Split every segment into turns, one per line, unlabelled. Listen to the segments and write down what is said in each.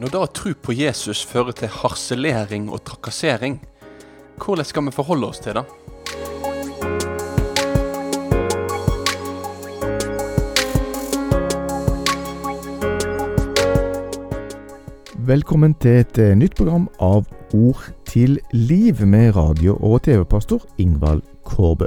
Når da tro på Jesus fører til harselering og trakassering, hvordan skal vi forholde oss til det?
Velkommen til et eh, nytt program av Ord til liv med radio- og TV-pastor Ingvald Kårbø.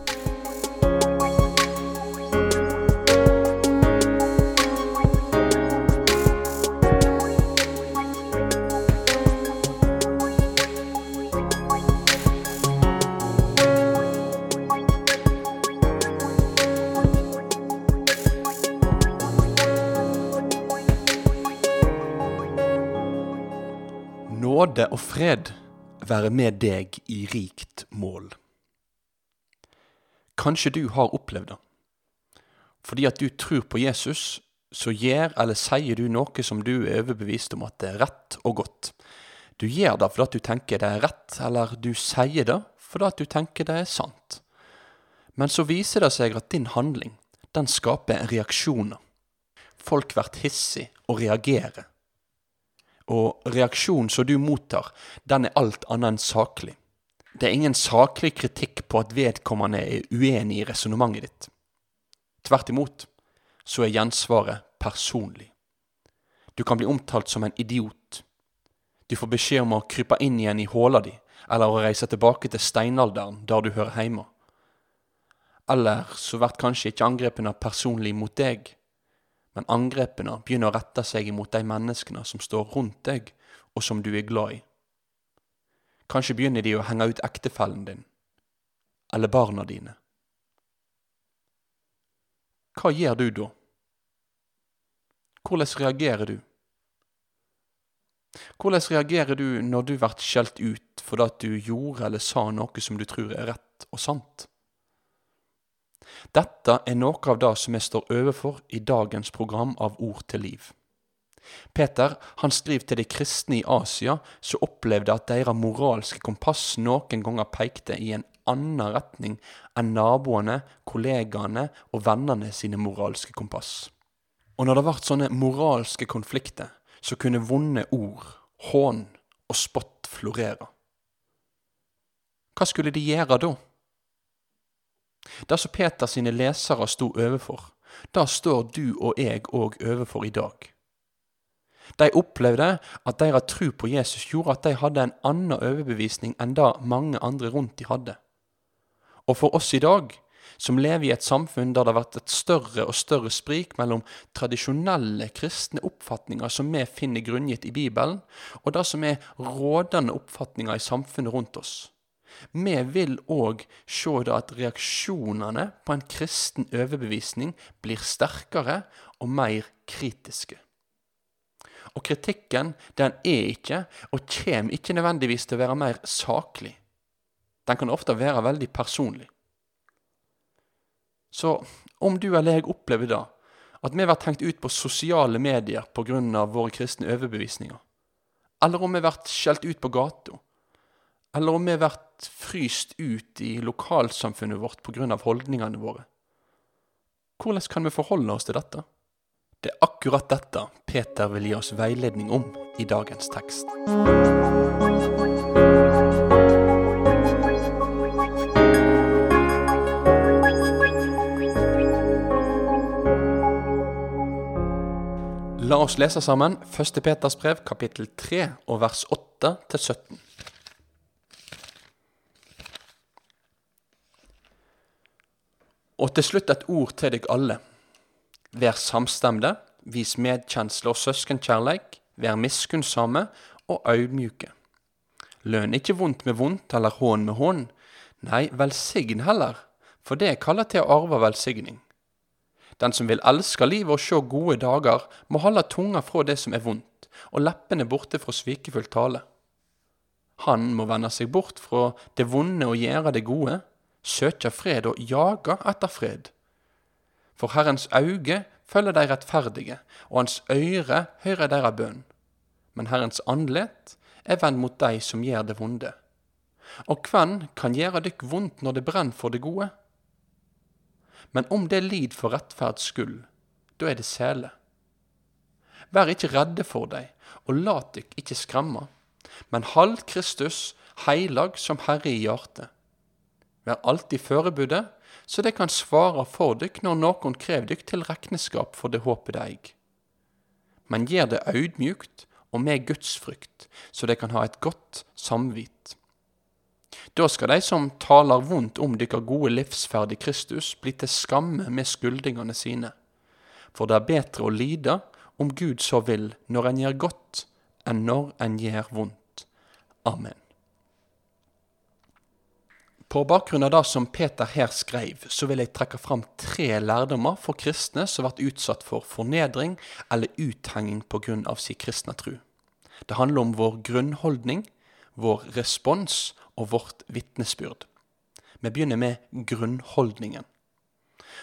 Nåde og fred være med deg i rikt mål. Kanskje du har opplevd det. Fordi at du tror på Jesus, så gjør eller sier du noe som du er overbevist om at det er rett og godt. Du gjør det fordi at du tenker det er rett, eller du sier det fordi at du tenker det er sant. Men så viser det seg at din handling, den skaper reaksjoner. Folk blir hissige og reagerer og reaksjonen som du mottar, den er alt annet enn saklig. Det er ingen saklig kritikk på at vedkommende er uenig i resonnementet ditt. Tvert imot så er gjensvaret personlig. Du kan bli omtalt som en idiot. Du får beskjed om å krype inn igjen i håla di, eller å reise tilbake til steinalderen, der du hører hjemme. Eller så blir kanskje ikke angrepene personlig mot deg, men angrepene begynner å rette seg imot de menneskene som står rundt deg, og som du er glad i. Kanskje begynner de å henge ut ektefellen din, eller barna dine. Hva gjør du da? Hvordan reagerer du? Hvordan reagerer du når du blir skjelt ut fordi at du gjorde eller sa noe som du tror er rett og sant? Dette er noe av det som vi står overfor i dagens program av Ord til liv. Peter han skriver til de kristne i Asia som opplevde at deres moralske kompass noen ganger pekte i en annen retning enn naboene, kollegaene og vennene sine moralske kompass. Og når det ble sånne moralske konflikter, så kunne vonde ord, hån og spott florere. Hva skulle de gjøre da? Det som Peter sine lesere sto overfor, det står du og jeg òg overfor i dag. De opplevde at deres tro på Jesus gjorde at de hadde en annen overbevisning enn det mange andre rundt de hadde. Og for oss i dag, som lever i et samfunn der det har vært et større og større sprik mellom tradisjonelle kristne oppfatninger som vi finner grunngitt i Bibelen, og det som er rådende oppfatninger i samfunnet rundt oss, vi vil òg se at reaksjonene på en kristen overbevisning blir sterkere og mer kritiske. Og kritikken den er ikke, og kommer ikke nødvendigvis til å være mer saklig. Den kan ofte være veldig personlig. Så om du eller jeg opplever da at vi blir hengt ut på sosiale medier pga. våre kristne overbevisninger, eller om vi blir skjelt ut på gata, eller om vi blir fryst ut i lokalsamfunnet vårt pga. holdningene våre. Hvordan kan vi forholde oss til dette? Det er akkurat dette Peter vil gi oss veiledning om i dagens tekst. La oss lese sammen 1. Peters brev, kapittel 3, og vers 8 til 17. Og til slutt et ord til deg alle. Vær samstemte, vis medkjensle og søskenkjærleik, vær miskunnsomme og audmjuke. Lønn ikke vondt med vondt eller hån med hån, nei, velsign heller, for det kaller til å arve velsigning. Den som vil elske livet og sjå gode dager, må holde tunga fra det som er vondt, og leppene borte fra svikefull tale. Han må vende seg bort fra det vonde og gjøre det gode, søkja fred og jaga etter fred. For Herrens auge følger de rettferdige, og hans øyre hører deres bønn. Men Herrens andlet er venn mot de som gjør det vonde. Og hvem kan gjøre dykk vondt når det brenner for det gode? Men om det lid for rettferds skyld, da er det sele. Vær ikke redde for dei, og lat dykk ikke skremme, men hold Kristus heilag som Herre i hjertet. Vær alltid førebudde, så det kan svare for dykk når nokon krev dykk til rekneskap for det håpet de eig. Men gjer det audmjukt og med gudsfrykt, så de kan ha et godt samvit. Da skal de som taler vondt om dykkar gode livsferd i Kristus, bli til skamme med skyldningene sine. For det er bedre å lide, om Gud så vil, når en gjør godt, enn når en gjør vondt. Amen. På bakgrunn av det som Peter her skrev, så vil jeg trekke fram tre lærdommer for kristne som blir utsatt for fornedring eller uthenging pga. sin kristne tro. Det handler om vår grunnholdning, vår respons og vårt vitnesbyrd. Vi begynner med grunnholdningen.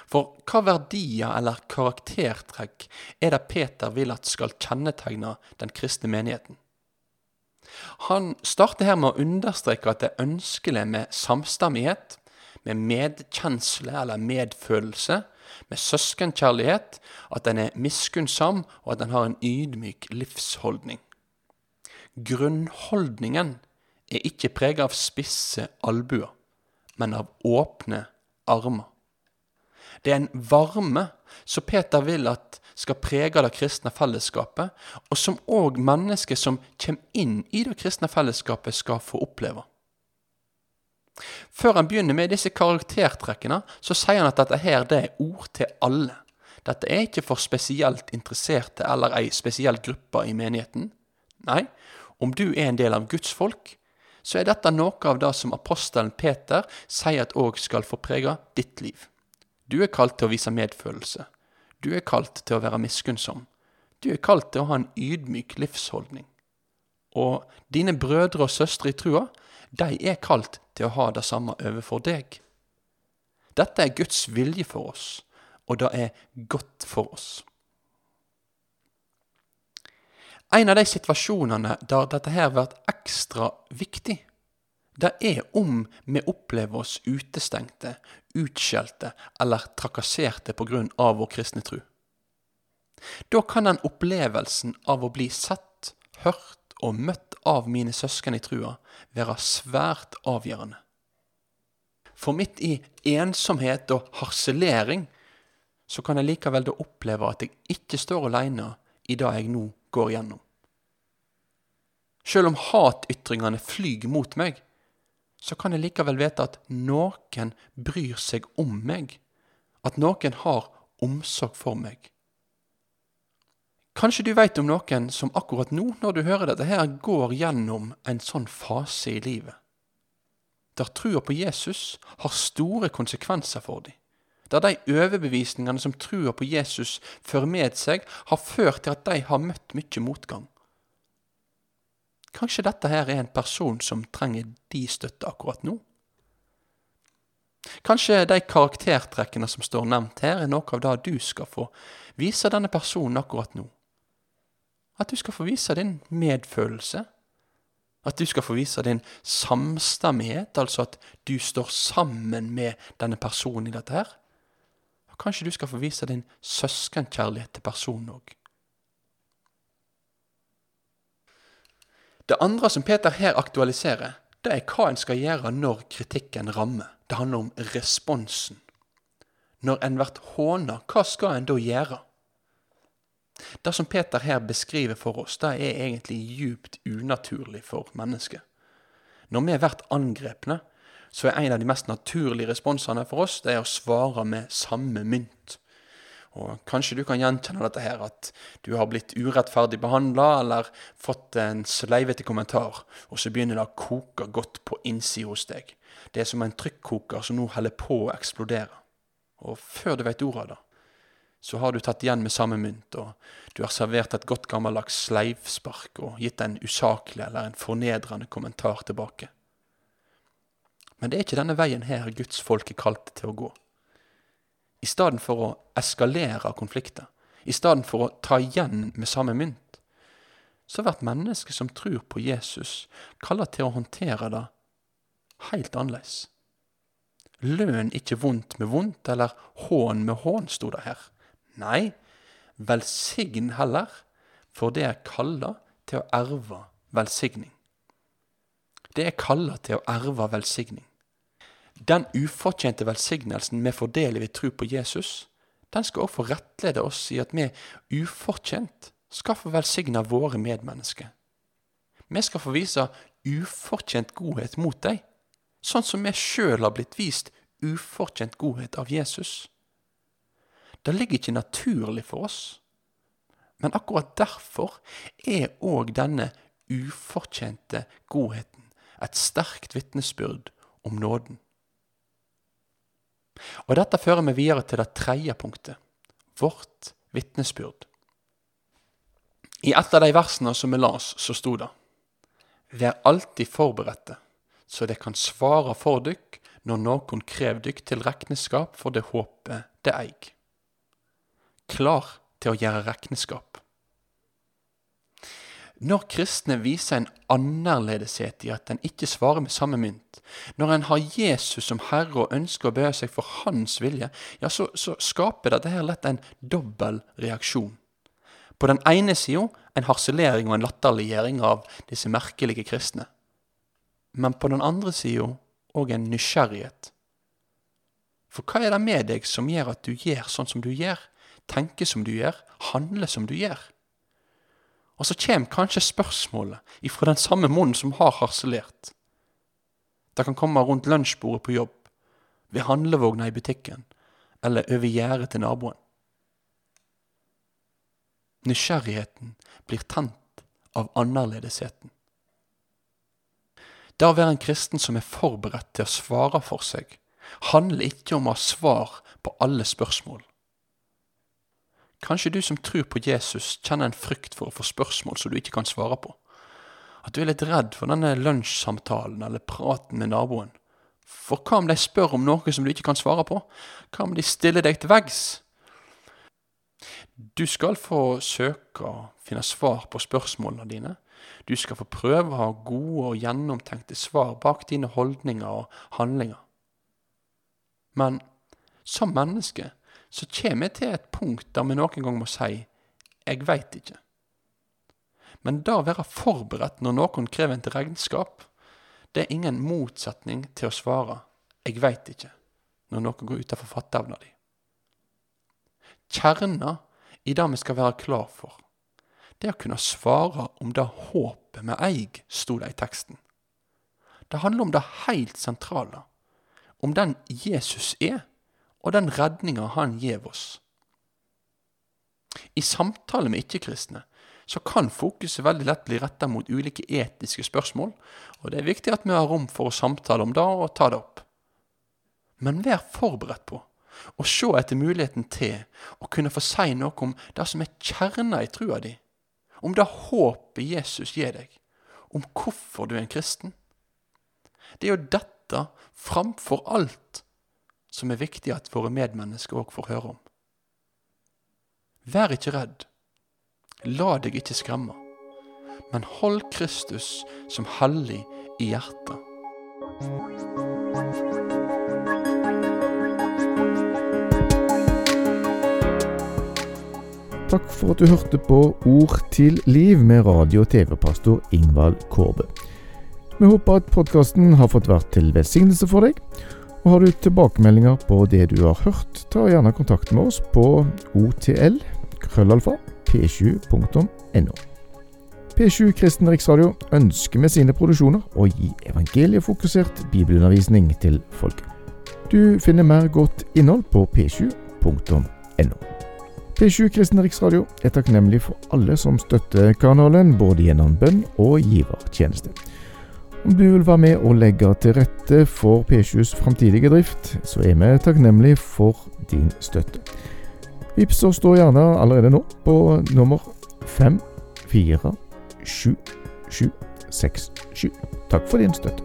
For hva verdier eller karaktertrekk er det Peter vil at skal kjennetegne den kristne menigheten? Han starter her med å understreke at det er ønskelig med samstemmighet, med medkjensle eller medfølelse, med søskenkjærlighet, at en er miskunnsam, og at en har en ydmyk livsholdning. Grunnholdningen er ikke preget av spisse albuer, men av åpne armer. Det er en varme som Peter vil at skal prege det kristne fellesskapet, og som òg mennesker som kommer inn i det kristne fellesskapet, skal få oppleve. Før han begynner med disse karaktertrekkene, så sier han at dette her det er ord til alle. Dette er ikke for spesielt interesserte eller ei spesiell gruppe i menigheten. Nei, om du er en del av Guds folk, så er dette noe av det som apostelen Peter sier at òg skal få prege ditt liv. Du er kalt til å vise medfølelse. Du er kalt til å være miskunnsom. Du er kalt til å ha en ydmyk livsholdning. Og dine brødre og søstre i trua, de er kalt til å ha det samme overfor deg. Dette er Guds vilje for oss, og det er godt for oss. En av de situasjonene der dette her blir ekstra viktig, det er om vi opplever oss utestengte, utskjelte eller trakasserte av vår kristne tro. Da kan den opplevelsen av å bli sett, hørt og møtt av mine søsken i trua være svært avgjørende. For midt i ensomhet og harselering så kan jeg likevel da oppleve at jeg ikke står alene i det jeg nå går igjennom. Selv om hatytringene flyr mot meg, så kan jeg likevel vite at noen bryr seg om meg, at noen har omsorg for meg. Kanskje du veit om noen som akkurat nå, når du hører dette her, går gjennom en sånn fase i livet. Der trua på Jesus har store konsekvenser for dem. Der de overbevisningene som trua på Jesus fører med seg, har ført til at de har møtt mye motgang. Kanskje dette her er en person som trenger de støtte akkurat nå? Kanskje de karaktertrekkene som står nevnt her, er noe av det du skal få vise denne personen akkurat nå. At du skal få vise din medfølelse. At du skal få vise din samstemmighet, altså at du står sammen med denne personen i dette her. Og kanskje du skal få vise din søskenkjærlighet til personen òg. Det andre som Peter her aktualiserer, det er hva en skal gjøre når kritikken rammer. Det handler om responsen. Når en blir håna, hva skal en da gjøre? Det som Peter her beskriver for oss, det er egentlig djupt unaturlig for mennesket. Når vi blir angrepne, så er en av de mest naturlige responsene for oss det er å svare med samme mynt. Og Kanskje du kan gjenkjenne dette her, at du har blitt urettferdig behandla eller fått en sleivete kommentar, og så begynner det å koke godt på innsida hos deg. Det er som en trykkoker som nå holder på å eksplodere. Og før du vet ordet av det, så har du tatt igjen med samme mynt, og du har servert et godt gammeldags sleivspark og gitt en usaklig eller en fornedrende kommentar tilbake. Men det er ikke denne veien her Guds folk er kalt til å gå. I stedet for å eskalere konflikter, i stedet for å ta igjen med samme mynt, så blir mennesket som tror på Jesus, kalt til å håndtere det helt annerledes. Lønn ikke vondt med vondt, eller hån med hån, sto det her. Nei, velsign heller, for det er kalla til å erve velsigning. Det er kalla til å erve velsigning. Den ufortjente velsignelsen vi får del i ved tro på Jesus, den skal også få rettlede oss i at vi ufortjent skal få velsigne våre medmennesker. Vi skal få vise ufortjent godhet mot dem, sånn som vi sjøl har blitt vist ufortjent godhet av Jesus. Det ligger ikke naturlig for oss, men akkurat derfor er òg denne ufortjente godheten et sterkt vitnesbyrd om nåden. Og Dette fører meg videre til det tredje punktet, vårt vitnesbyrd. I et av de versene som vi las, så sto det Vær alltid forberedte, så det kan svare for dykk når noen krev dykk til regnskap for det håpet det eig. Klar til å gjøre regnskap. Når kristne viser en annerledeshet i at en ikke svarer med samme mynt, når en har Jesus som Herre og ønsker å bøye seg for Hans vilje, ja, så, så skaper dette her lett en dobbel reaksjon. På den ene sida en harselering og en latterliggjøring av disse merkelige kristne. Men på den andre sida òg en nysgjerrighet. For hva er det med deg som gjør at du gjør sånn som du gjør, tenker som du gjør, handler som du gjør? Og så kommer kanskje spørsmålet ifra den samme munnen som har harselert. Det kan komme rundt lunsjbordet på jobb, ved handlevogna i butikken eller over gjerdet til naboen. Nysgjerrigheten blir tent av annerledesheten. Det å være en kristen som er forberedt til å svare for seg, handler ikke om å ha svar på alle spørsmål. Kanskje du som tror på Jesus, kjenner en frykt for å få spørsmål som du ikke kan svare på. At du er litt redd for denne lunsjsamtalen eller praten med naboen. For hva om de spør om noe som du ikke kan svare på? Hva om de stiller deg til veggs? Du skal få søke å finne svar på spørsmålene dine. Du skal få prøve å ha gode og gjennomtenkte svar bak dine holdninger og handlinger. Men som menneske så kommer vi til et punkt der vi noen gang må si 'jeg veit ikke'. Men det å være forberedt når noen krever til regnskap, det er ingen motsetning til å svare 'jeg veit ikke' når noen går utenfor fatteevna di. Kjerna i det vi skal være klar for, det er å kunne svare om det håpet vi eier, sto det i teksten. Det handler om det helt sentrale, om den Jesus er og den redninga han gjev oss. I samtale med ikke-kristne så kan fokuset veldig lett bli retta mot ulike etiske spørsmål, og det er viktig at vi har rom for å samtale om det og ta det opp. Men vær forberedt på å se etter muligheten til å kunne få si noe om det som er kjerna i trua di, om det håpet Jesus gir deg, om hvorfor du er en kristen. Det er jo dette framfor alt som er viktig at våre medmennesker òg får høre om. Vær ikke redd. La deg ikke skremme. Men hold Kristus som hellig i hjertet.
Takk for at du hørte på Ord til liv med radio- og TV-pastor Ingvald Kårbe. Vi håper at podkasten har fått vært til velsignelse for deg. Og Har du tilbakemeldinger på det du har hørt, ta gjerne kontakt med oss på otl krøllalfa p7.no. P7 Kristen Riksradio ønsker med sine produksjoner å gi evangeliefokusert bibelundervisning til folket. Du finner mer godt innhold på p7.no. P7 Kristen Riksradio er takknemlig for alle som støtter kanalen, både gjennom bønn og givertjeneste. Om du vil være med og legge til rette for P7s framtidige drift, så er vi takknemlige for din støtte. Vips oss da gjerne allerede nå på nummer 5477767. Takk for din støtte.